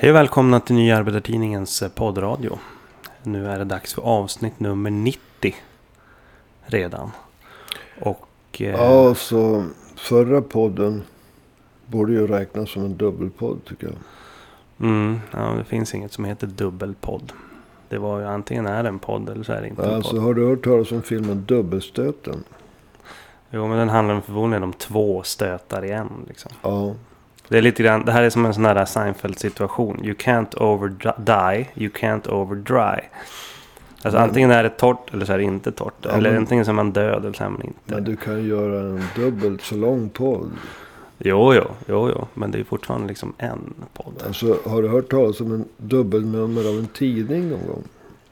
Hej och välkomna till Nya Arbetartidningens eh, poddradio. Nu är det dags för avsnitt nummer 90 redan. Och... Eh, Ja, så förra podden borde ju räknas som en dubbelpodd tycker jag. mm, ja, det finns inget som heter dubbelpodd. Det var ju antingen är det en podd eller så är det inte en Alltså podd. har du hört talas om filmen Dubbelstöten? Jo, men den handlar förmodligen om två stötar i en. Liksom. Ja. Det är lite grann, det här är som en sån här Seinfeld-situation. You can't over die, you can't over dry. Alltså Men- antingen är det torrt eller så är det inte torrt. Ja, eller men- antingen så är man död eller så är man inte. Men du kan göra en dubbelt så lång podd. Jo, jo, jo, jo. Men det är fortfarande liksom en podd. Alltså har du hört talas om en dubbelnummer av en tidning någon gång?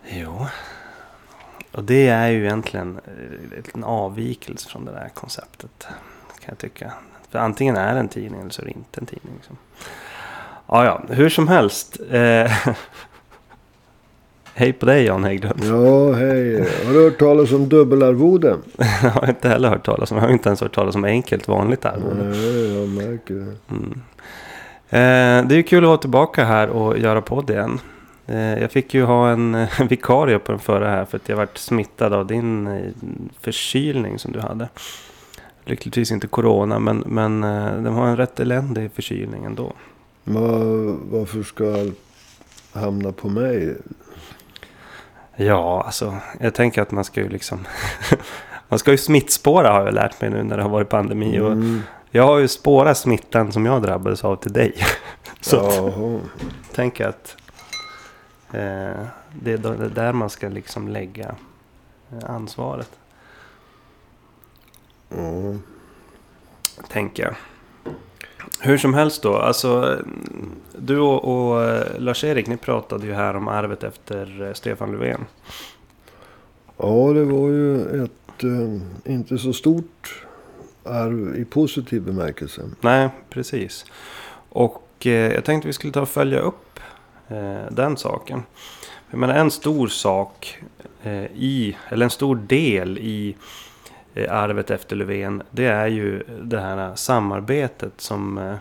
Jo. Och det är ju egentligen eh, en avvikelse från det där konceptet. Kan jag tycka. För antingen är det en tidning eller så är det inte en tidning. Liksom. Ja, ja. Hur som helst. Eh, Hej på dig Jan Hägglund. Ja, hej. Har du hört talas om dubbelarvode? Jag har inte heller hört talas om. Jag har inte ens hört talas om enkelt vanligt arvode. Nej, jag märker det. Mm. Eh, det är ju kul att vara tillbaka här och göra podd igen. Eh, jag fick ju ha en vikarie på den förra här för att jag varit smittad av din eh, förkylning som du hade. Lyckligtvis inte corona men, men eh, det var en rätt eländig förkylning ändå. Men varför ska allt hamna på mig? Ja, alltså jag tänker att man ska ju liksom Man ska ju smittspåra har jag lärt mig nu när det har varit pandemi. Och Mm. jag har ju spårat smittan som jag drabbades av till dig. Så att, Jaha. att eh, det är då- det är där man ska liksom lägga eh, ansvaret. Ja. Tänker jag. Hur som helst då. Alltså, du och, och eh, Lars-Erik ni pratade ju här om arvet efter eh, Stefan Löfven. Ja, det var ju ett eh, inte så stort arv i positiv bemärkelse. Nej, precis. Och eh, jag tänkte vi skulle ta och följa upp eh, den saken. Jag menar en stor sak eh, i, eller en stor del i Eh, arvet efter Löfven. Det är ju det här samarbetet som eh,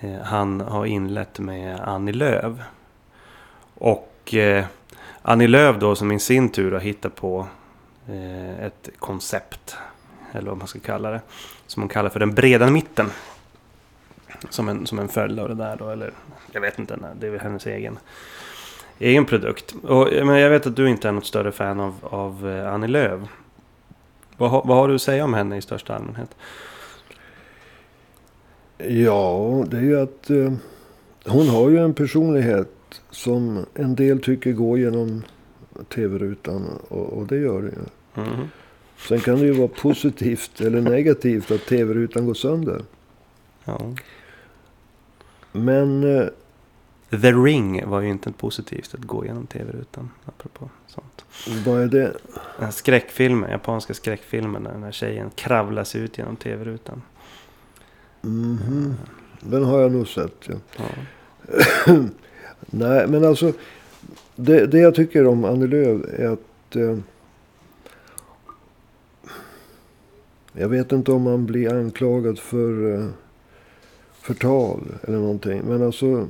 eh, han har inlett med Annie Lööf. Och Annie Lööf då som i sin tur har hittat på ett koncept. Eller vad man ska kalla det. Som hon kallar för den breda mitten. Som en, som en följd av det där då. Eller jag vet inte, det är väl hennes egen, egen produkt. Och, jag jag vet att du inte är något större fan av, av Annie Lööf. Vad, har- vad har du att säga om henne i största allmänhet? Ja, det är ju att eh, hon har ju en personlighet som en del tycker går genom tv-rutan. Och, och det gör det ju. Mhm. Sen kan det ju vara positivt eller negativt att tv-rutan går sönder. Ja. Men eh, The Ring var ju inte positivt att gå igenom tv-rutan. Apropå sånt. vad är det? Den här skräckfilmen, japanska skräckfilmen. Där den här tjejen kravlar sig ut genom tv-rutan. Mhm. Den har jag nog sett. Ja. Ja. Nej, men alltså. Det, det jag tycker om Annie Lööf är att. Eh, jag vet inte om man blir anklagad för eh, förtal eller någonting. Men alltså.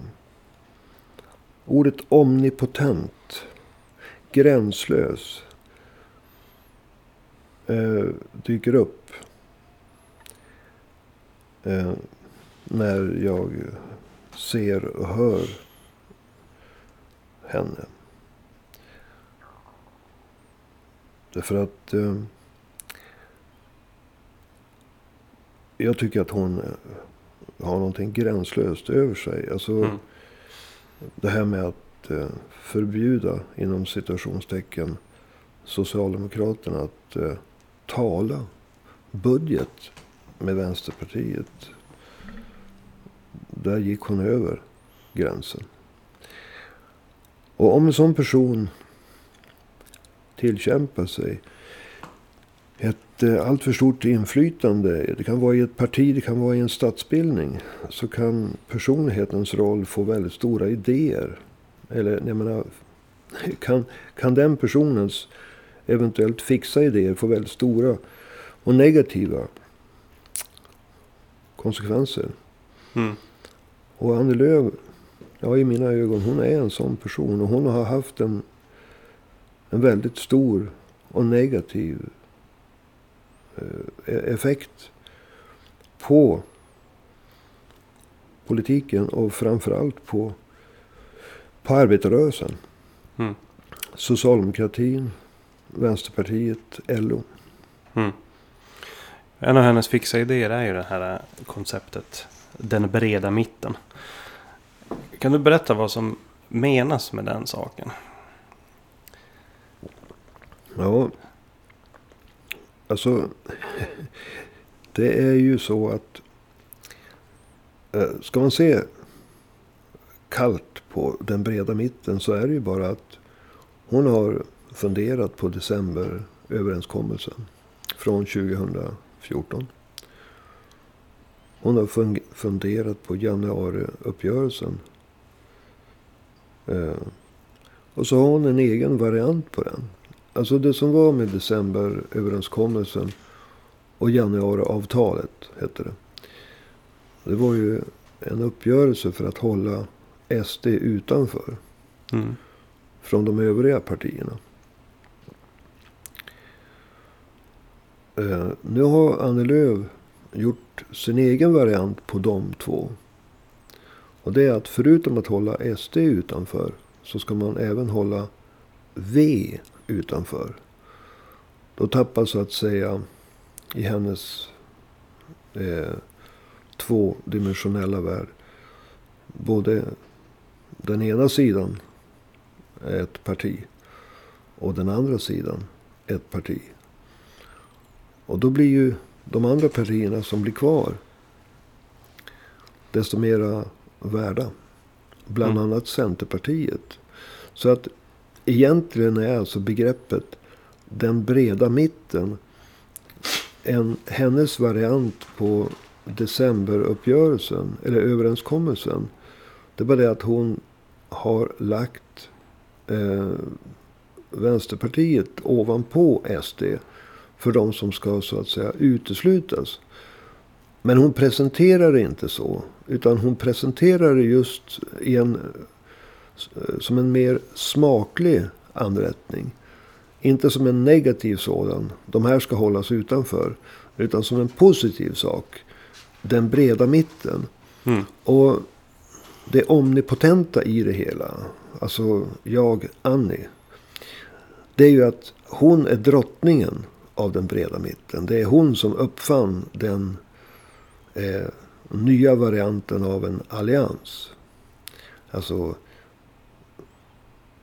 Ordet omnipotent. Gränslös. Eh, dyker upp. Eh, när jag ser och hör henne. Därför att eh, jag tycker att hon har någonting gränslöst över sig. Alltså Mm det här med att eh, förbjuda inom citationstecken Socialdemokraterna att eh, tala budget med Vänsterpartiet. Där gick hon över gränsen. Och om en sån person tillkämpar sig ett eh, alltför stort inflytande. Det kan vara i ett parti, det kan vara i en statsbildning. Så kan personlighetens roll få väldigt stora idéer. Eller jag menar, kan, kan den personens eventuellt fixa idéer få väldigt stora och negativa konsekvenser. Mm. Och Annie Lööf ja, i mina ögon, hon är en sån person. Och hon har haft en, en väldigt stor och negativ effekt på politiken och framförallt på, på arbetarrörelsen. Mm. Socialdemokratin, Vänsterpartiet, LO. Mm. En av hennes fixa idéer är ju det här konceptet den breda mitten. Kan du berätta vad som menas med den saken? Ja, alltså det är ju så att eh, ska man se kallt på den breda mitten så är det ju bara att hon har funderat på decemberöverenskommelsen från 2014. Hon har funderat på januariuppgörelsen. Eh, och så har hon en egen variant på den. Alltså det som var med decemberöverenskommelsen och januariavtalet hette det. Det var ju en uppgörelse för att hålla SD utanför. Mm. Från de övriga partierna. Eh, nu har Annie Lööf gjort sin egen variant på de två. Och det är att förutom att hålla SD utanför så ska man även hålla V utanför. Då tappar så att säga i hennes eh, tvådimensionella värld både den ena sidan är ett parti och den andra sidan ett parti. Och då blir ju de andra partierna som blir kvar desto mera värda. Bland mm. annat Centerpartiet. Så att egentligen är alltså begreppet den breda mitten en, hennes variant på decemberuppgörelsen, eller överenskommelsen. Det är bara det att hon har lagt eh, Vänsterpartiet ovanpå SD för de som ska så att säga uteslutas. Men hon presenterar det inte så. Utan hon presenterar det just i en, som en mer smaklig anrättning. Inte som en negativ sådan. De här ska hållas utanför. Utan som en positiv sak. Den breda mitten. Mm. Och det omnipotenta i det hela. Alltså jag, Annie. Det är ju att hon är drottningen av den breda mitten. Det är hon som uppfann den eh, nya varianten av en allians. Alltså,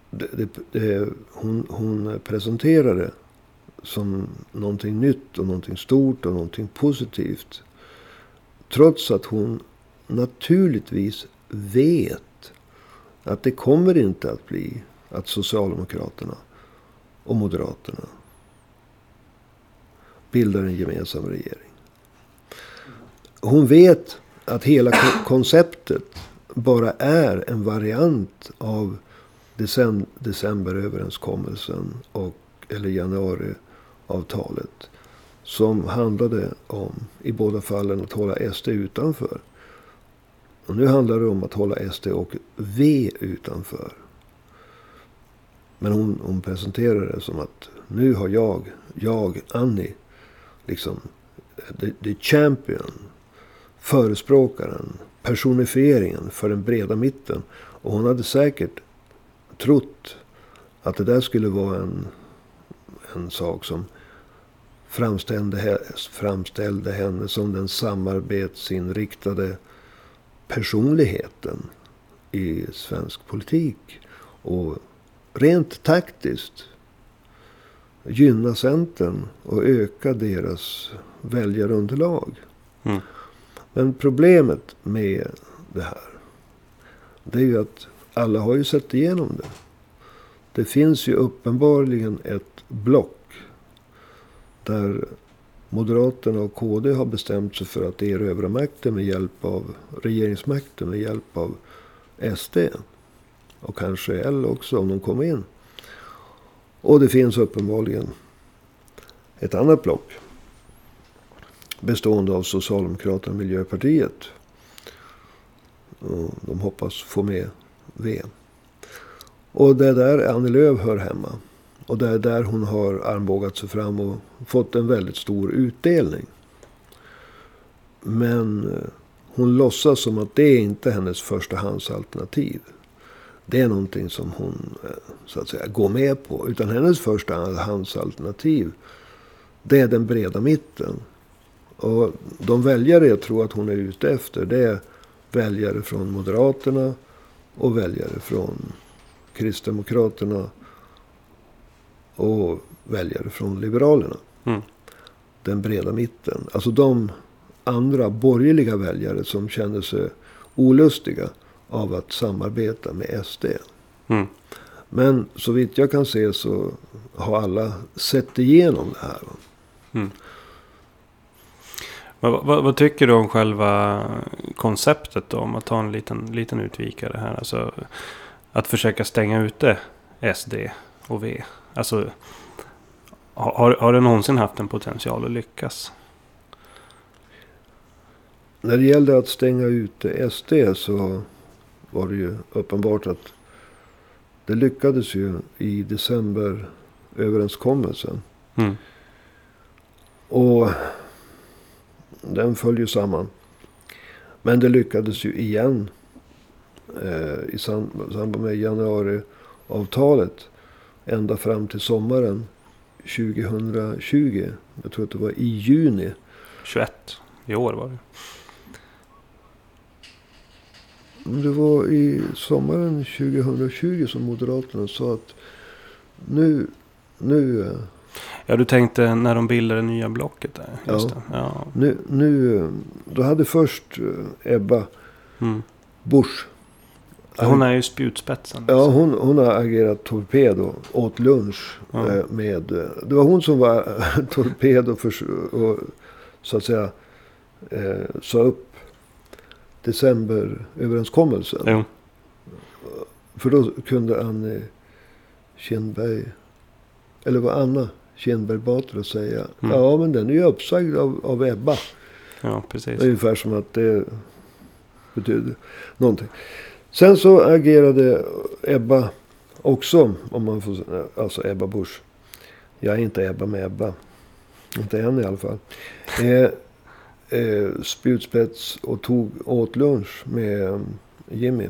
det, det, hon, hon presenterar det som någonting nytt och någonting stort och någonting positivt. Trots att hon naturligtvis vet att det kommer inte att bli att Socialdemokraterna och Moderaterna bildar en gemensam regering. Hon vet att hela konceptet bara är en variant av decemberöverenskommelsen och, eller januariavtalet. Som handlade om, i båda fallen, att hålla SD utanför. Och nu handlar det om att hålla SD och V utanför. Men hon, hon presenterar det som att nu har jag, jag, Annie, liksom the, the champion. Förespråkaren. Personifieringen för den breda mitten. Och hon hade säkert trott att det där skulle vara en, en sak som framställde, framställde henne som den samarbetsinriktade personligheten i svensk politik. Och rent taktiskt gynna Centern och öka deras väljarunderlag. Mm. Men problemet med det här. Det är ju att alla har ju sett igenom det. Det finns ju uppenbarligen ett block. Där Moderaterna och KD har bestämt sig för att erövra makten med hjälp av regeringsmakten med hjälp av SD. Och kanske L också om de kommer in. Och det finns uppenbarligen ett annat block. Bestående av Socialdemokraterna och Miljöpartiet. Och de hoppas få med V. Och det är där Annie Lööf hör hemma. Och det är där hon har armbågat sig fram och fått en väldigt stor utdelning. Men eh, hon låtsas som att det inte är hennes förstahandsalternativ. Det är någonting som hon eh, så att säga går med på. Utan hennes förstahandsalternativ det är den breda mitten. Och de väljare jag tror att hon är ute efter det är väljare från Moderaterna och väljare från Kristdemokraterna och väljare från Liberalerna. Mm. Den breda mitten. Alltså de andra borgerliga väljare som känner sig olustiga av att samarbeta med SD. Mm. Men så vitt jag kan se så har alla sett igenom det här. Mm. Vad, vad, vad, tycker du om själva konceptet då? Om att ta en liten, liten utvikare här. Alltså, att försöka stänga ute SD och V. Alltså, har, har det någonsin haft en potential att lyckas? När det gällde att stänga ute SD så var det ju uppenbart att det lyckades ju i december överenskommelsen. Mm. Och den föll ju samman. Men det lyckades ju igen. Eh, I samband med januariavtalet. Ända fram till sommaren 2020. Jag tror att det var i juni. 21 i år var det. Det var i sommaren 2020 som Moderaterna sa att nu, nu eh, Ja, du tänkte när de bildade det nya blocket där. Just ja. Ja. Nu, nu, då hade först eh, Ebba Mm. Busch. Hon är ju spjutspetsen. Ja, liksom. hon, hon har agerat torpedo åt lunch. Ja. eh, Med, eh, det var hon som var torpedo för, och så att säga eh, sa upp decemberöverenskommelsen. Jo. För då kunde Anne Kinberg, eller var Anna Kinberg Batra säga. Mm. Ja men den är ju uppsagd av, av Ebba. Ja, precis. Ungefär som att det betyder någonting. Sen så agerade Ebba också. Om man får, alltså Ebba Busch. Jag är inte Ebba med Ebba. Inte än i alla fall. Eh, eh, spjutspets och tog åt lunch med eh, Jimmy.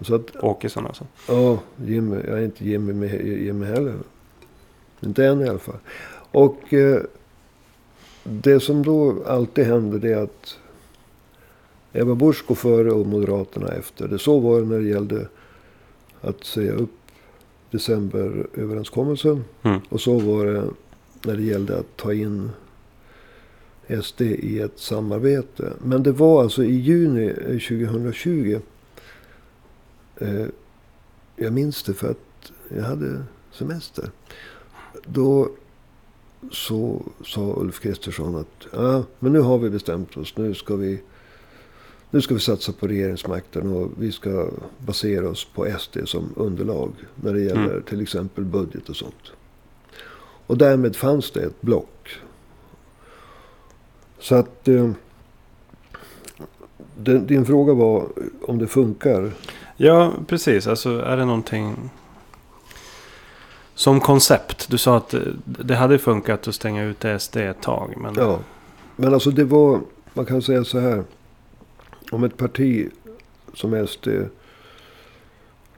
Så att, Åkesson alltså. ja, Jimmy. Jag är inte Jimmy med Jimmy heller. Inte än i alla fall. Och eh, det som då alltid händer det är att Ebba Busch går före och Moderaterna efter. Det så var det när det gällde att säga upp decemberöverenskommelsen. Mm. Och så var det när det gällde att ta in SD i ett samarbete. Men det var alltså i juni eh, 2020. Eh, jag minns det för att jag hade semester. Då så sa Ulf Kristersson att ja, men nu har vi bestämt oss. Nu ska vi, nu ska vi satsa på regeringsmakten och vi ska basera oss på SD som underlag. När det gäller Mm. till exempel budget och sånt. Och därmed fanns det ett block. Så att eh, din, din fråga var om det funkar. Ja, precis. Alltså är det någonting... Som koncept. Du sa att det- det hade funkat att stänga ut SD ett tag. Men Ja. Men alltså det var, man kan säga så här. Om ett parti som SD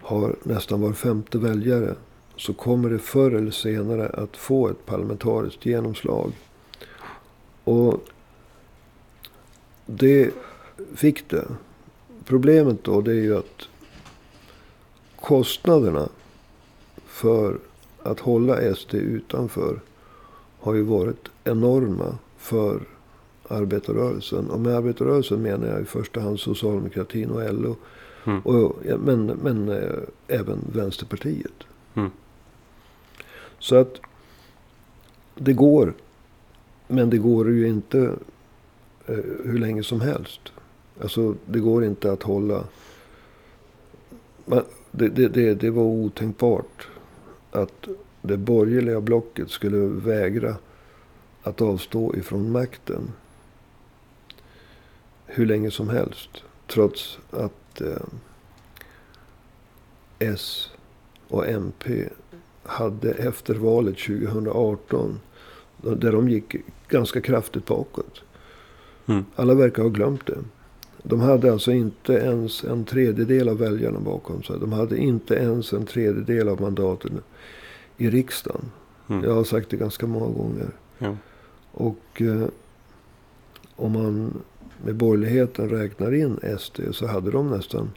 har nästan var femte väljare. Så kommer det förr eller senare att få ett parlamentariskt genomslag. Och det fick det. Problemet då det är ju att kostnaderna för att hålla SD utanför har ju varit enorma för arbetarrörelsen. Och med arbetarrörelsen menar jag i första hand socialdemokratin och LO. Mm. Och, men men eh, även Vänsterpartiet. Mm. Så att det går. Men det går ju inte eh, hur länge som helst. Alltså det går inte att hålla. Man, det, det, det, det var otänkbart att det borgerliga blocket skulle vägra att avstå ifrån makten. Hur länge som helst. Trots att eh, S och MP hade efter valet 2018. Där de gick ganska kraftigt bakåt. Mm. Alla verkar ha glömt det. De hade alltså inte ens en tredjedel av väljarna bakom sig. De hade inte ens en tredjedel av mandaten i riksdagen. Mm. Jag har sagt det ganska många gånger. Jo. Och eh, om man med borgerligheten räknar in SD så hade de nästan,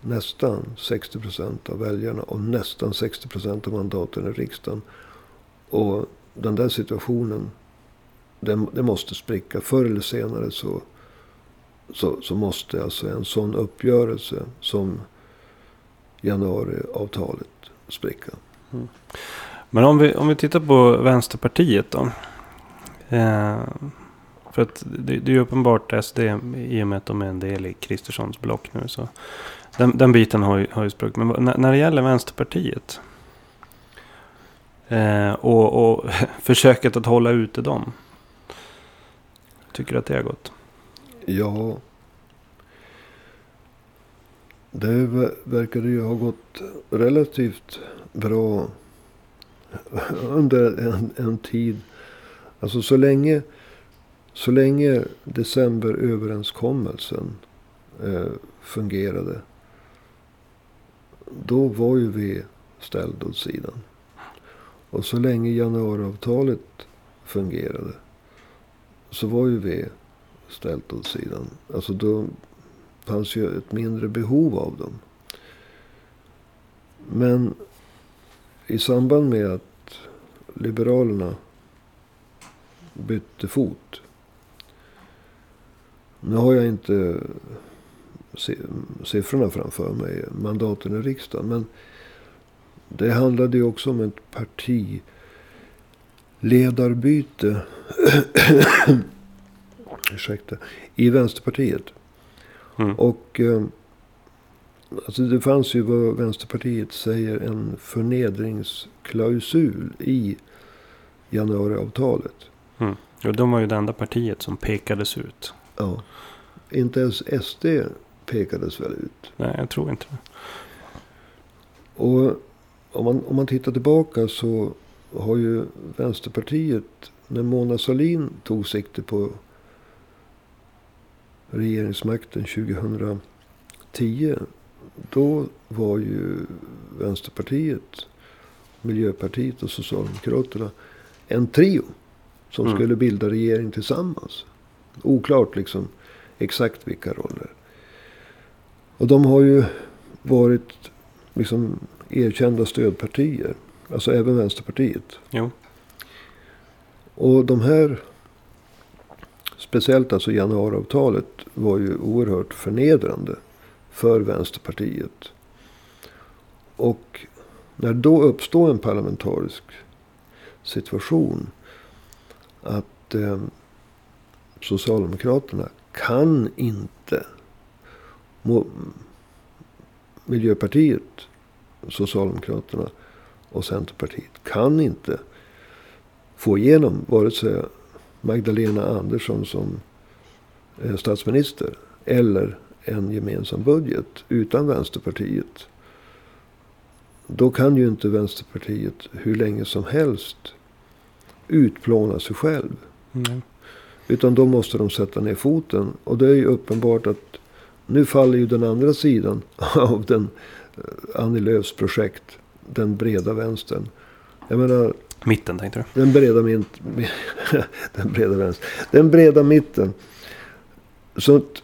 nästan 60 procent av väljarna och nästan 60 procent av mandaten i riksdagen. Och den där situationen, den, den måste spricka. Förr eller senare så, så, så måste alltså en sån uppgörelse som januariavtalet spricka. Mm. Men om vi, om vi tittar på Vänsterpartiet då. Eh, för att det, det är ju uppenbart SD i och med att de är en del i Kristerssons block nu. Så den, den biten har ju, har ju spruckit. Men när, när det gäller Vänsterpartiet. Eh, och, och försöket att hålla ute dem. Tycker du att det har gått? Ja. Det verkade ju ha gått relativt bra under en, en tid. Alltså så länge, så länge decemberöverenskommelsen eh, fungerade. Då var ju vi ställd åt sidan. Och så länge januariavtalet fungerade. Så var ju vi ställt åt sidan. Alltså då fanns ju ett mindre behov av dem. Men i samband med att Liberalerna bytte fot. Nu har jag inte siffrorna framför mig, mandaten i riksdagen. Men det handlade ju också om ett partiledarbyte. Ursäkta. I Vänsterpartiet. Mm. Och eh, alltså det fanns ju vad Vänsterpartiet säger en förnedringsklausul i januariavtalet. Jo, de var ju det enda partiet som pekades ut. Ja. Inte ens SD pekades väl ut. Nej, jag tror inte det. Och om man, om man tittar tillbaka så har ju Vänsterpartiet, när Mona Sahlin tog sikte på regeringsmakten 2010. Då var ju Vänsterpartiet, Miljöpartiet och Socialdemokraterna en trio. Som Mm. skulle bilda regering tillsammans. Oklart liksom exakt vilka roller. Och de har ju varit liksom erkända stödpartier. Alltså även Vänsterpartiet. Jo. Och de här, speciellt alltså januariavtalet, var ju oerhört förnedrande för Vänsterpartiet. Och när då uppstår en parlamentarisk situation att eh, Socialdemokraterna kan inte Miljöpartiet, Socialdemokraterna och Centerpartiet kan inte få igenom vare sig Magdalena Andersson som eh, statsminister eller en gemensam budget utan Vänsterpartiet. Då kan ju inte Vänsterpartiet hur länge som helst utplåna sig själv. Mm. Utan då måste de sätta ner foten. Och det är ju uppenbart att nu faller ju den andra sidan av den eh, Annie Lööfs projekt. Den breda vänstern. Jag menar, Mitten tänkte du? den breda, mint, den breda vänstern. Den breda mitten. Så att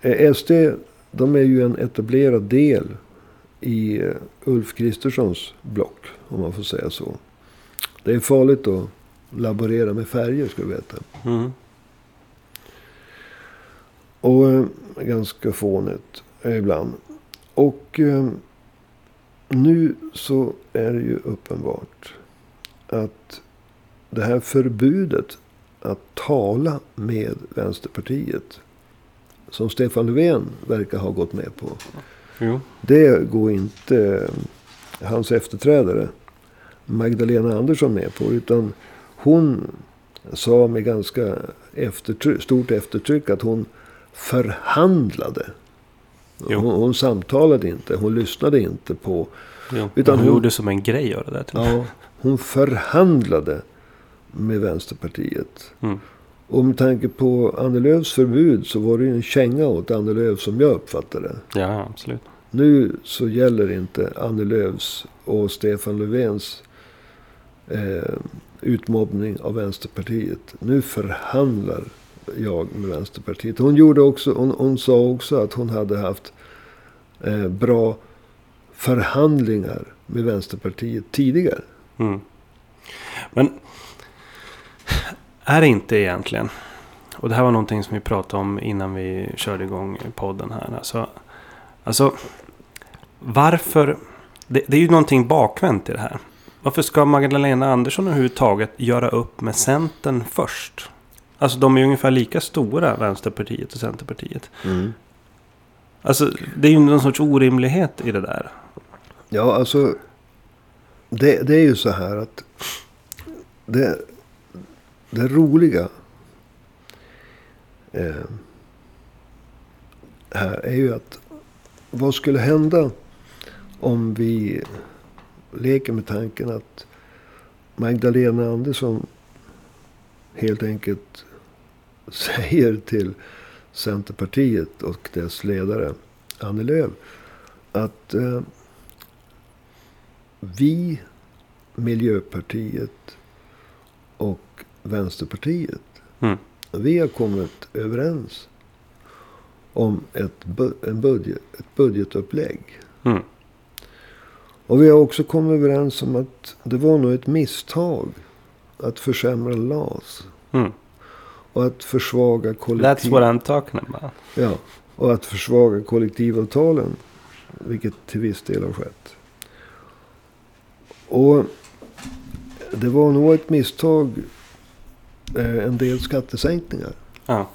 eh, SD, de är ju en etablerad del i eh, Ulf Kristerssons block. Om man får säga så. Det är farligt att laborera med färger ska du veta. Mm. Och ganska fånigt ibland. Och nu så är det ju uppenbart att det här förbudet att tala med Vänsterpartiet. Som Stefan Löfven verkar ha gått med på. Jo. Det går inte hans efterträdare Magdalena Andersson med på. Utan hon sa med ganska eftertryck, stort eftertryck att hon förhandlade. Hon, hon samtalade inte. Hon lyssnade inte på... Jo. Utan hon, hon- gjorde som en grej av det där. Ja, hon förhandlade med Vänsterpartiet. Mm. Och med tanke på Annie Lööfs förbud så var det ju en känga åt Annie Lööf som jag uppfattade det. Ja, absolut. Nu så gäller inte Annie Lööfs och Stefan Löfvens eh, utmobbning av Vänsterpartiet. Nu förhandlar jag med Vänsterpartiet. Hon, gjorde också, hon, hon sa också att hon hade haft eh, bra förhandlingar med Vänsterpartiet tidigare. Mm. Men är det inte egentligen, och det här var någonting som vi pratade om innan vi körde igång podden här. Alltså, alltså varför, det, det är ju någonting bakvänt i det här. Varför ska Magdalena Andersson överhuvudtaget göra upp med Centern först? Alltså de är ungefär lika stora, Vänsterpartiet och Centerpartiet. Alltså det är ju någon sorts orimlighet i det där. Ja, alltså. Det, det är ju så här att. Det, det roliga. Eh, här är ju att. Vad skulle hända om vi leker med tanken att Magdalena Andersson helt enkelt säger till Centerpartiet och dess ledare Annie Lööf att eh, vi, Miljöpartiet och Vänsterpartiet, Mm. vi har kommit överens om ett, bu- en budget, ett budgetupplägg. Mm. Och vi har också kommit överens om att det var nog ett misstag att försämra LAS. Mm. Och att försvaga That's kollektiv... what I'm talking about. Ja, och att försvaga kollektivavtalen. Vilket till viss del har skett. Och det var nog ett misstag. Eh, en del skattesänkningar. Ja.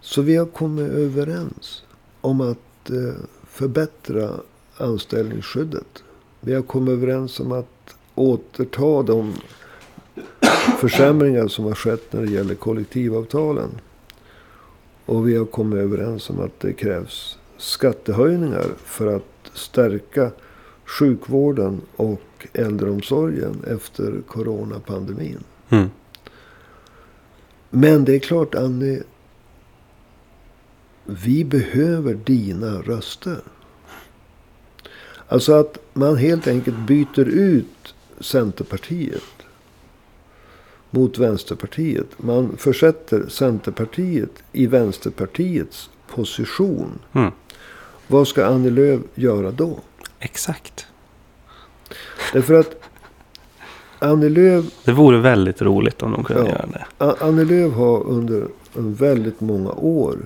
Så vi har kommit överens om att eh, förbättra anställningsskyddet. Vi har kommit överens om att återta de försämringar som har skett när det gäller kollektivavtalen. Och vi har kommit överens om att det krävs skattehöjningar för att stärka sjukvården och äldreomsorgen efter coronapandemin. Mm. Men det är klart Annie. Vi behöver dina röster. Alltså att man helt enkelt byter ut Centerpartiet mot Vänsterpartiet. Man försätter Centerpartiet i Vänsterpartiets position. Mm. Vad ska Annie Lööf göra då? Exakt. Därför att Annie Lööf Det vore väldigt roligt om de kunde Ja. göra det. Annie Lööf har under en väldigt många år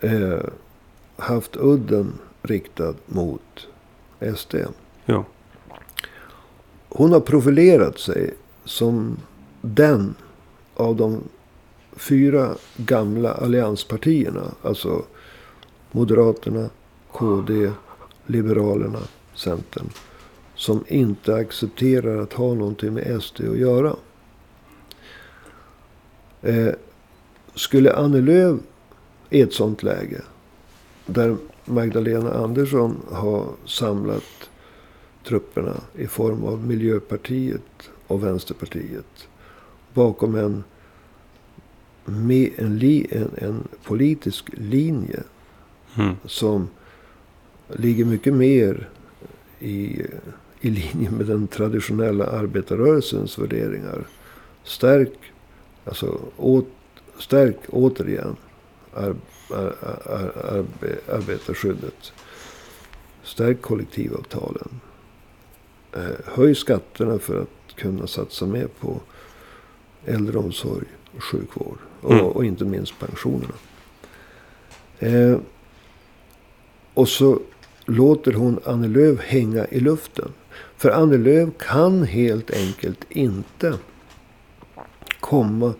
eh, haft udden riktad mot SD. Jo. Hon har profilerat sig som den av de fyra gamla allianspartierna. Alltså Moderaterna, KD, Liberalerna, Centern. Som inte accepterar att ha någonting med SD att göra. Eh, skulle Annie Lööf i ett sånt läge. Där Magdalena Andersson har samlat trupperna i form av Miljöpartiet och Vänsterpartiet. Bakom en, med en, li, en, en politisk linje Mm. som ligger mycket mer i, i linje med den traditionella arbetarrörelsens värderingar. Stärk, alltså åt, stärk återigen ar, ar, ar, arbe, arbetarskyddet. Stärk kollektivavtalen. Eh, höj skatterna för att kunna satsa mer på äldreomsorg och sjukvård. Och, Mm. och inte minst pensionerna. Eh, och så låter hon Annie Lööf hänga i luften. För Annie Lööf kan helt enkelt inte komma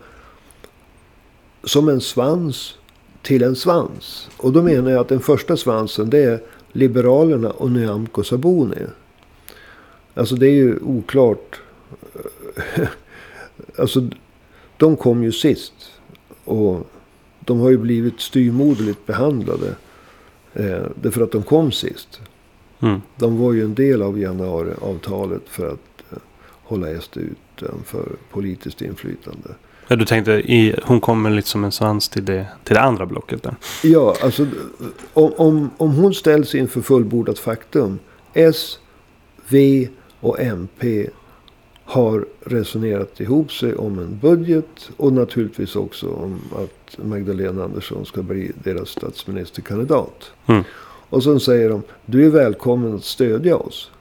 som en svans till en svans. Och då menar jag att den första svansen det är Liberalerna och Nyamko Sabuni. Alltså det är ju oklart. alltså de kom ju sist. Och de har ju blivit styrmoderligt behandlade. Eh, därför att de kom sist. Mm. De var ju en del av januariavtalet för att eh, hålla SD utanför politiskt inflytande. Ja, du tänkte i, hon kommer lite som en svans till det, till det andra blocket där. Ja, alltså om, om, om hon ställs inför fullbordat faktum. S, V och MP har resonerat ihop sig om en budget. Och naturligtvis också om att Magdalena Andersson ska bli deras statsministerkandidat. Mm. Och så säger de, du är välkommen att stödja oss.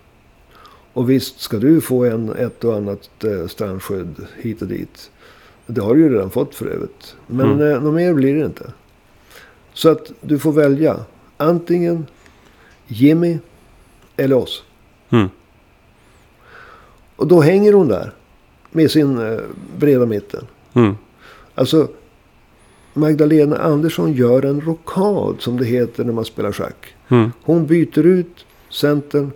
Och visst ska du få en, ett och annat eh, strandskydd hit och dit. Det har du ju redan fått för övrigt. Men Mm. eh, något mer blir det inte. Så att du får välja. Antingen Jimmy eller oss. Mm. Och då hänger hon där. Med sin eh, breda mitten. Mm. Alltså Magdalena Andersson gör en rockad som det heter när man spelar schack. Mm. Hon byter ut Centern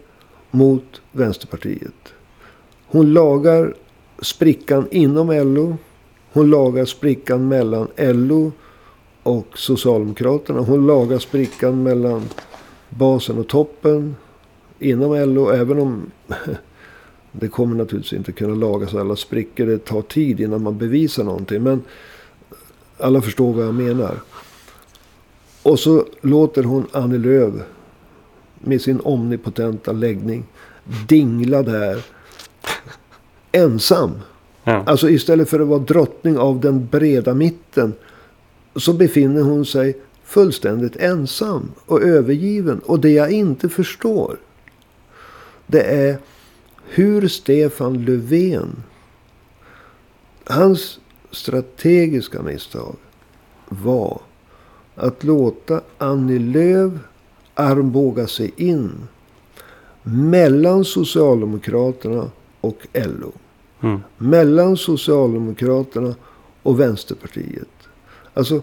mot Vänsterpartiet. Hon lagar sprickan inom LO. Hon lagar sprickan mellan LO och Socialdemokraterna. Hon lagar sprickan mellan basen och toppen inom LO. Även om det kommer naturligtvis inte kunna lagas alla sprickor. Det tar tid innan man bevisar någonting. Men alla förstår vad jag menar. Och så låter hon Annie Lööf med sin omnipotenta läggning dingla där ensam. Ja. Alltså istället för att vara drottning av den breda mitten så befinner hon sig fullständigt ensam och övergiven. Och det jag inte förstår det är hur Stefan Löfven hans strategiska misstag var att låta Annie Lööf armbåga sig in mellan Socialdemokraterna och LO. Mm. Mellan Socialdemokraterna och Vänsterpartiet. Alltså,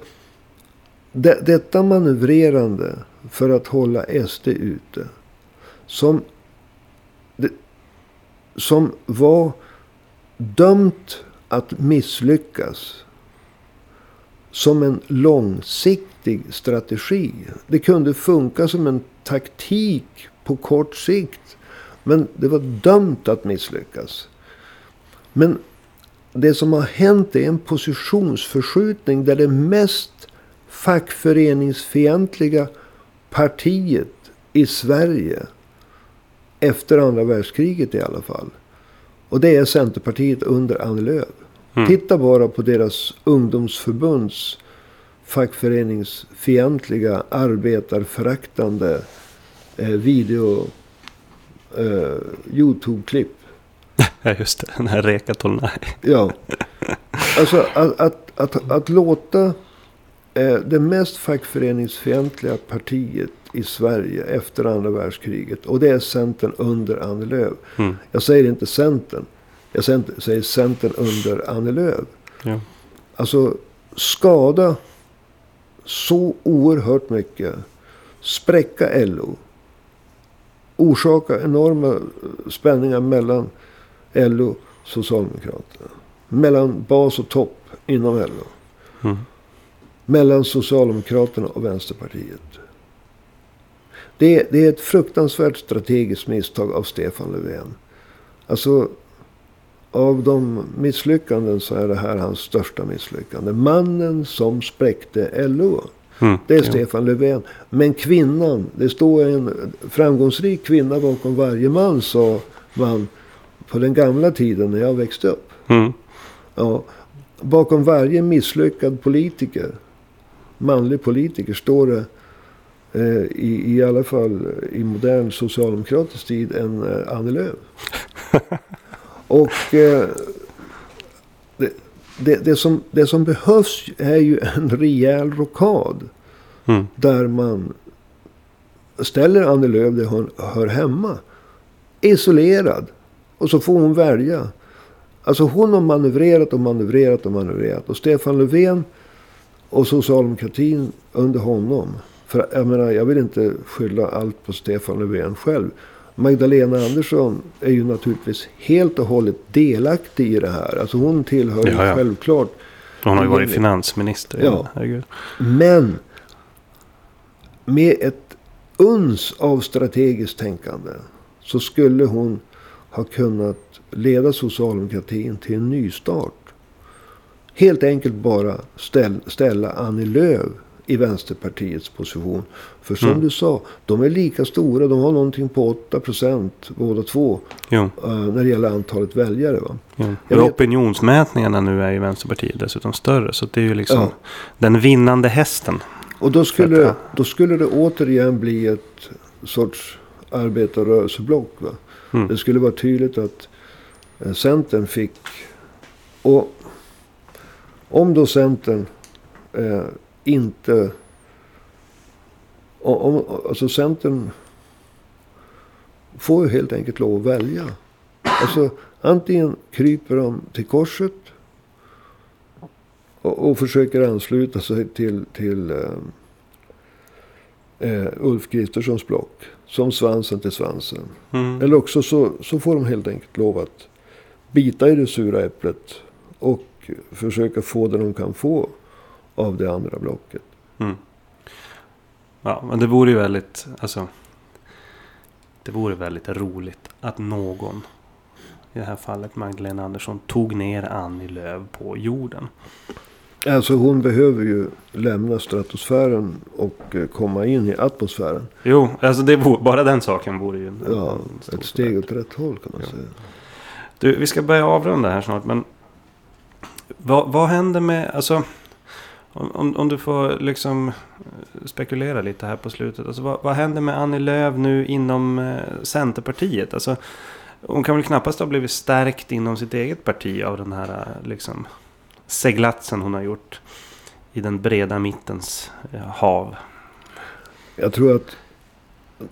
det, detta manövrerande för att hålla SD ute. Som, som var dömt att misslyckas. Som en långsiktig strategi. Det kunde funka som en taktik på kort sikt. Men det var dömt att misslyckas. Men det som har hänt är en positionsförskjutning där det mest fackföreningsfientliga partiet i Sverige efter andra världskriget i alla fall. Och det är Centerpartiet under Annie Lööf. Mm. Titta bara på deras ungdomsförbunds fackföreningsfientliga, arbetarföraktande eh, video eh, Youtube-klipp. ja, just det. Den här Reka Tolnai. Ja. Alltså att, att, att, att låta eh, det mest fackföreningsfientliga partiet i Sverige efter andra världskriget. Och det är Centern under Annie Lööf. Mm. Jag säger inte Centern. Jag säger- Centern under Annie Lööf. Ja. Alltså skada så oerhört mycket. Spräcka LO. Orsaka enorma spänningar mellan LO och Socialdemokraterna. Mellan bas och topp inom LO. Mm. Mellan Socialdemokraterna och Vänsterpartiet. Det är, det är ett fruktansvärt strategiskt misstag av Stefan Löfven. Alltså, av de misslyckanden så är det här hans största misslyckande. Mannen som spräckte LO. Mm. Det är ja. Stefan Löfven. Men kvinnan, det står en framgångsrik kvinna bakom varje man, sa man på den gamla tiden när jag växte upp. Mm. Ja, bakom varje misslyckad politiker, manlig politiker, står det i, i alla fall i modern socialdemokratisk tid en eh, Annie Lööf. Och eh, det, det, det, som, det som behövs är ju en rejäl rockad. Mm. Där man ställer Annie Lööf där hon hör hemma. Isolerad. Och så får hon välja. Alltså hon har manövrerat och manövrerat och manövrerat. Och Stefan Löfven och socialdemokratin under honom. För jag menar, jag vill inte skylla allt på Stefan Löfven själv. Magdalena Andersson är ju naturligtvis helt och hållet delaktig i det här. Alltså hon tillhör ju Ja, ja. självklart Hon har ju varit finansminister. Ja. Herregud. Men med ett uns av strategiskt tänkande så skulle hon ha kunnat leda socialdemokratin till en nystart. Helt enkelt bara ställ, ställa Annie Lööf i Vänsterpartiets position. För som Mm. du sa, de är lika stora. De har någonting på 8 procent båda två. Jo, eh, när det gäller antalet väljare. Va? Jag Och opinionsmätningarna nu är ju Vänsterpartiet dessutom större. Så det är ju liksom Ja. den vinnande hästen. Och då skulle, att, då skulle det återigen bli ett sorts arbetarrörelseblock. Va? Mm. Det skulle vara tydligt att eh, Centern fick... Och om då Centern eh, inte... Om, om, alltså Centern får ju helt enkelt lov att välja. Alltså antingen kryper de till korset och, och försöker ansluta sig till, till eh, eh, Ulf Kristerssons block. Som svansen till svansen. Mm. Eller också så, så får de helt enkelt lov att bita i det sura äpplet. Och försöka få det de kan få av det andra blocket. Mm. Ja, men det vore ju väldigt, alltså. Det vore väldigt roligt att någon, i det här fallet Magdalena Andersson, tog ner Annie Lööf på jorden. Alltså hon behöver ju lämna stratosfären och eh, komma in i atmosfären. Jo, alltså det vore, bara den saken vore ju Ja, ett steg åt rätt håll kan man Ja. säga. Du, vi ska börja avrunda här snart, men vad, vad händer med, alltså, om, om, om du får liksom eh, spekulera lite här på slutet. Alltså, vad, vad händer med Annie Lööf nu inom eh, Centerpartiet? Alltså, hon kan väl knappast ha blivit stärkt inom sitt eget parti av den här eh, liksom, seglatsen hon har gjort i den breda mittens eh, hav. Jag tror att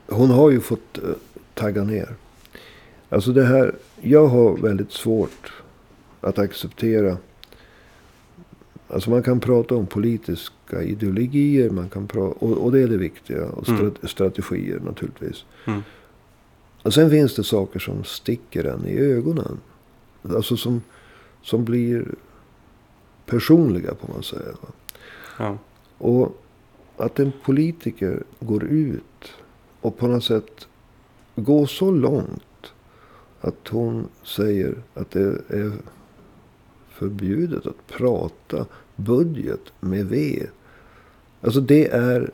hon har ju fått eh, tagga ner. Alltså det här, jag har väldigt svårt att acceptera. Alltså man kan prata om politiska ideologier, man kan pra- och, och det är det viktiga. Och Mm. strat- strategier naturligtvis. Mm. Och sen finns det saker som sticker en i ögonen. Alltså som, som blir personliga på man säga. Ja. Och att en politiker går ut och på något sätt går så långt att hon säger att det är förbjudet att prata budget med V. Alltså det är,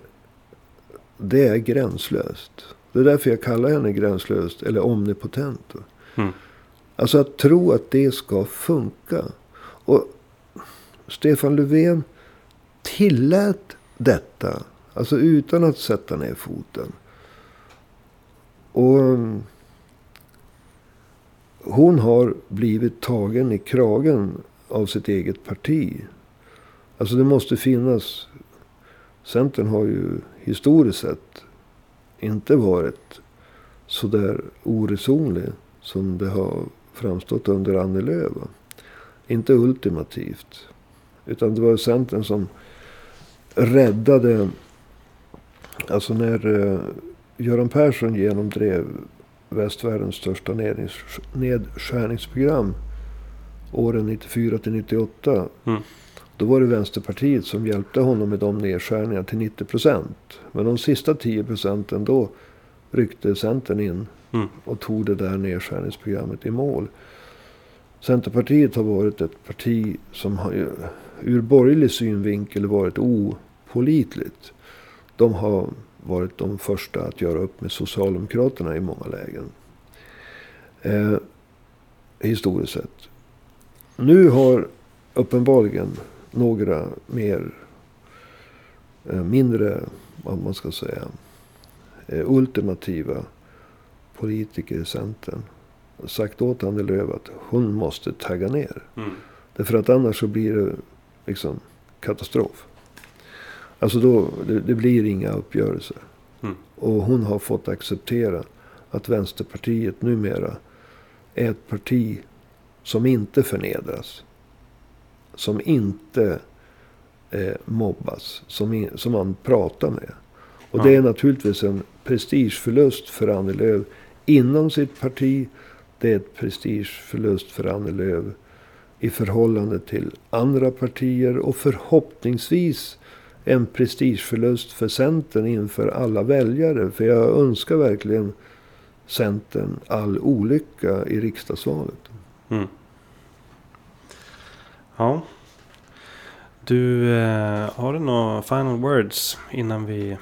det är gränslöst. Det är därför jag kallar henne gränslöst eller omnipotent. Mm. Alltså att tro att det ska funka. Och Stefan Löfven tillät detta. Alltså utan att sätta ner foten. Och hon har blivit tagen i kragen av sitt eget parti. Alltså det måste finnas. Centern har ju historiskt sett inte varit så där oresonlig som det har framstått under Annie Lööf. Inte ultimativt. Utan det var Centern som räddade... Alltså när eh, Göran Persson genomdrev västvärldens största nedskärningsprogram åren 94 till 98. Mm. Då var det Vänsterpartiet som hjälpte honom med de nedskärningarna till 90 procent. Men de sista 10 procenten då ryckte Centern in Mm. och tog det där nedskärningsprogrammet i mål. Centerpartiet har varit ett parti som har ur borgerlig synvinkel varit opålitligt. De har varit de första att göra upp med Socialdemokraterna i många lägen. Eh, historiskt sett. Nu har uppenbarligen några mer eh, mindre, vad man ska säga, eh, ultimativa politiker i Centern sagt åt Annie Lööf att hon måste tagga ner. Mm. Därför att annars så blir det liksom katastrof. Alltså då, det, det blir inga uppgörelser. Mm. Och hon har fått acceptera att Vänsterpartiet numera är ett parti som inte förnedras. Som inte eh, mobbas. Som, in, som man pratar med. Och Ja. det är naturligtvis en prestigeförlust för Annie Lööf inom sitt parti. Det är ett prestigeförlust för Annie Lööf i förhållande till andra partier och förhoppningsvis en prestigeförlust för Centern inför alla väljare. För jag önskar verkligen Centern all olycka i riksdagsvalet. Mm. Ja. Du, eh, har du några final words innan vi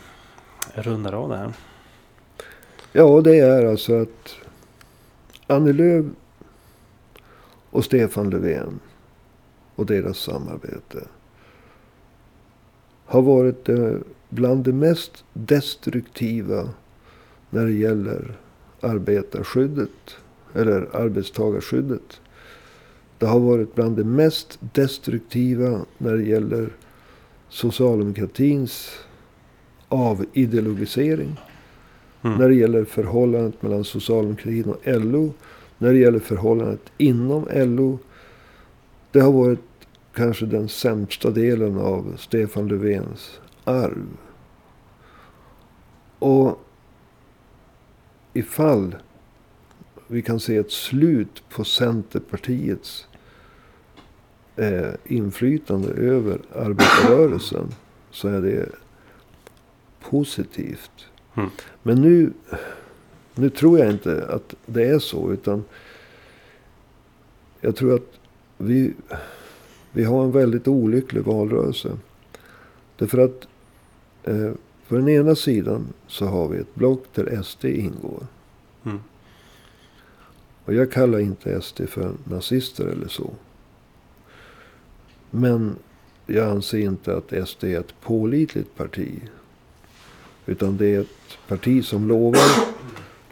rundar av det här? Ja, det är alltså att Annie Lööf och Stefan Löfven och deras samarbete har varit bland det mest destruktiva när det gäller arbetarskyddet eller arbetstagarskyddet. Det har varit bland det mest destruktiva när det gäller socialdemokratins avideologisering. Mm. När det gäller förhållandet mellan socialdemokratin och LO. När det gäller förhållandet inom LO. Det har varit kanske den sämsta delen av Stefan Löfvens arv. Och ifall vi kan se ett slut på Centerpartiets eh, inflytande över arbetarrörelsen så är det positivt. Mm. Men nu, nu tror jag inte att det är så. Utan jag tror att vi, vi har en väldigt olycklig valrörelse. Därför att eh, på den ena sidan så har vi ett block där SD ingår. Mm. Och jag kallar inte SD för nazister eller så. Men jag anser inte att SD är ett pålitligt parti. Utan det är ett parti som lovar,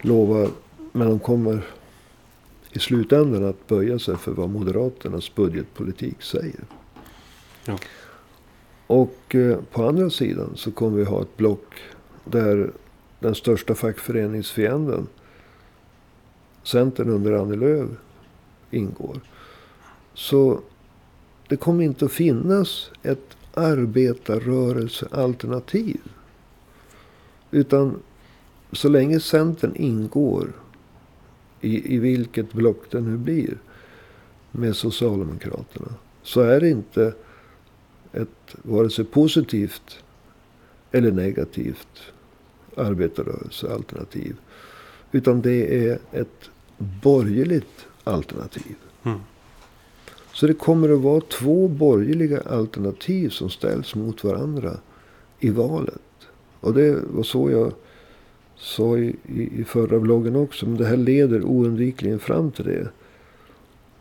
lovar, men de kommer i slutändan att böja sig för vad Moderaternas budgetpolitik säger. Ja. Och eh, på andra sidan så kommer vi ha ett block där den största fackföreningsfienden, Centern under Annie Lööf, ingår. Så det kommer inte att finnas ett arbetarrörelsealternativ. Utan så länge Centern ingår i, i vilket block det nu blir med Socialdemokraterna så är det inte ett vare sig positivt eller negativt arbetarrörelsealternativ. Utan det är ett borgerligt alternativ. Mm. Så det kommer att vara två borgerliga alternativ som ställs mot varandra i valet. Och det var så jag sa i, i, i förra bloggen också. Men det här leder oundvikligen fram till det.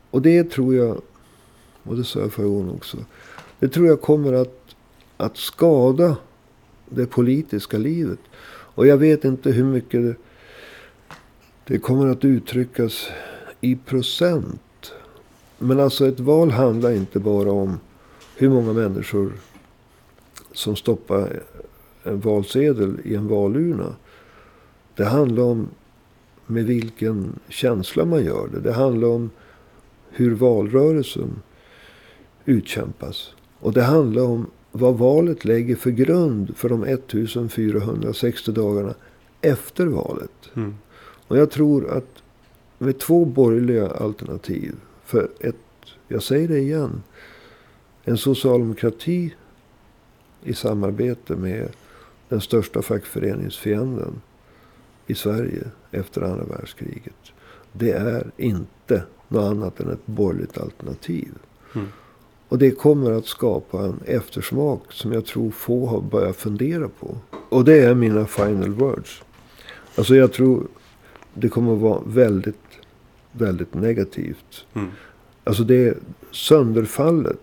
Och det tror jag, och det sa jag förra gången också. Det tror jag kommer att, att skada det politiska livet. Och jag vet inte hur mycket det, kommer att uttryckas i procent. Men alltså ett val handlar inte bara om hur många människor som stoppar en valsedel i en valurna. Det handlar om med vilken känsla man gör det. Det handlar om hur valrörelsen utkämpas. Och det handlar om vad valet lägger för grund för de 1460 dagarna efter valet. Mm. Och jag tror att med två borgerliga alternativ. För ett, jag säger det igen. En socialdemokrati i samarbete med den största fackföreningsfienden i Sverige efter andra världskriget. Det är inte något annat än ett borgerligt alternativ. Mm. Och det kommer att skapa en eftersmak som jag tror få har börjat fundera på. Och det är mina final words. Alltså jag tror det kommer att vara väldigt, väldigt negativt. Mm. Alltså det sönderfallet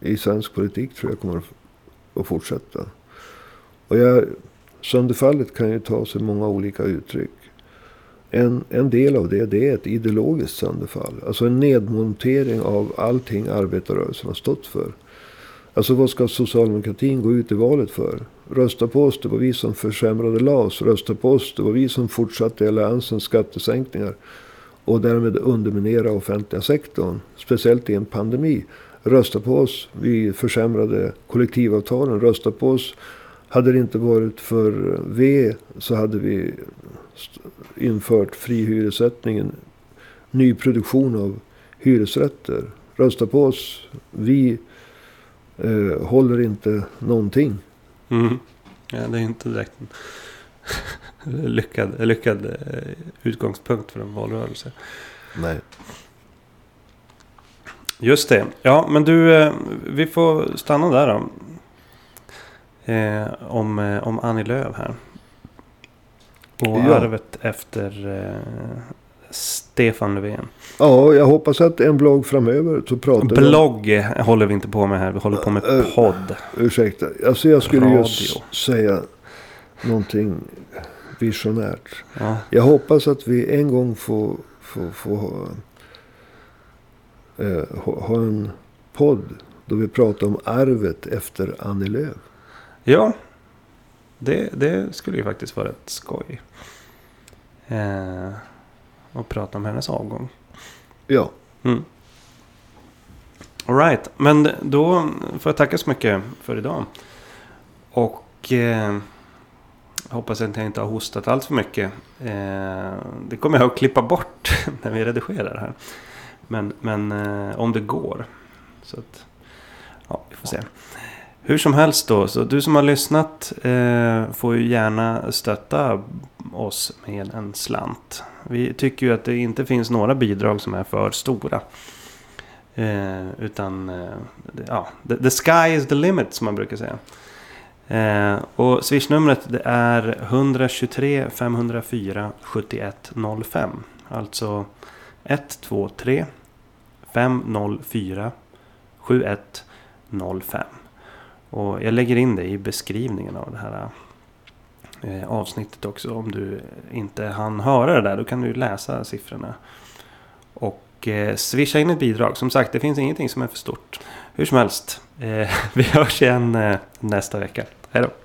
i svensk politik tror jag kommer att fortsätta. Och jag, sönderfallet kan ju ta sig många olika uttryck. En, en del av det, det är ett ideologiskt sönderfall. Alltså en nedmontering av allting arbetarrörelsen har stått för. Alltså vad ska socialdemokratin gå ut i valet för? Rösta på oss, det var vi som försämrade LAS. Rösta på oss, det var vi som fortsatte alliansens skattesänkningar. Och därmed underminera offentliga sektorn. Speciellt i en pandemi. Rösta på oss, vi försämrade kollektivavtalen. Rösta på oss, hade det inte varit för V så hade vi infört fri hyressättningen. Nyproduktion av hyresrätter. Rösta på oss. Vi eh, håller inte någonting. Mm. Ja, det är inte direkt en lyckad, lyckad eh, utgångspunkt för en valrörelse. Nej. Just det. Ja, men du, eh, vi får stanna där då. Eh, om, eh, om Annie Lööf här. Och Ja. arvet efter eh, Stefan Löfven. Ja, jag hoppas att en blogg framöver så pratar. Blogg eh, håller vi inte på med här. Vi håller på med Eh, podd. Ursäkta. Alltså jag skulle Radio. just säga någonting visionärt. Ja. Jag hoppas att vi en gång får, får, får ha, eh, ha, ha en podd då vi pratar om arvet efter Annie Lööf. Ja, det, det skulle ju faktiskt vara ett skoj. Eh, och prata om hennes avgång. Ja, Mm. Alright, men då får jag tacka så mycket för idag. Och eh, hoppas att jag inte har hostat allt för mycket. Eh, det kommer jag att klippa bort när vi redigerar här. Men, men eh, om det går. Så att, ja, vi får se. Hur som helst då, så du som har lyssnat eh, får ju gärna stötta oss med en slant. Vi tycker ju att det inte finns några bidrag som är för stora. Eh, utan, eh, ja, the, the sky is the limit som man brukar säga. Eh, och swishnumret det är 123 504 7105. Alltså 123 504 7105. Och jag lägger in det i beskrivningen av det här eh, avsnittet också. Om du inte hann höra det där, då kan du läsa siffrorna. Och eh, swisha in ett bidrag. Som sagt, det finns ingenting som är för stort. Hur som helst, eh, vi hörs igen eh, nästa vecka. Hej då!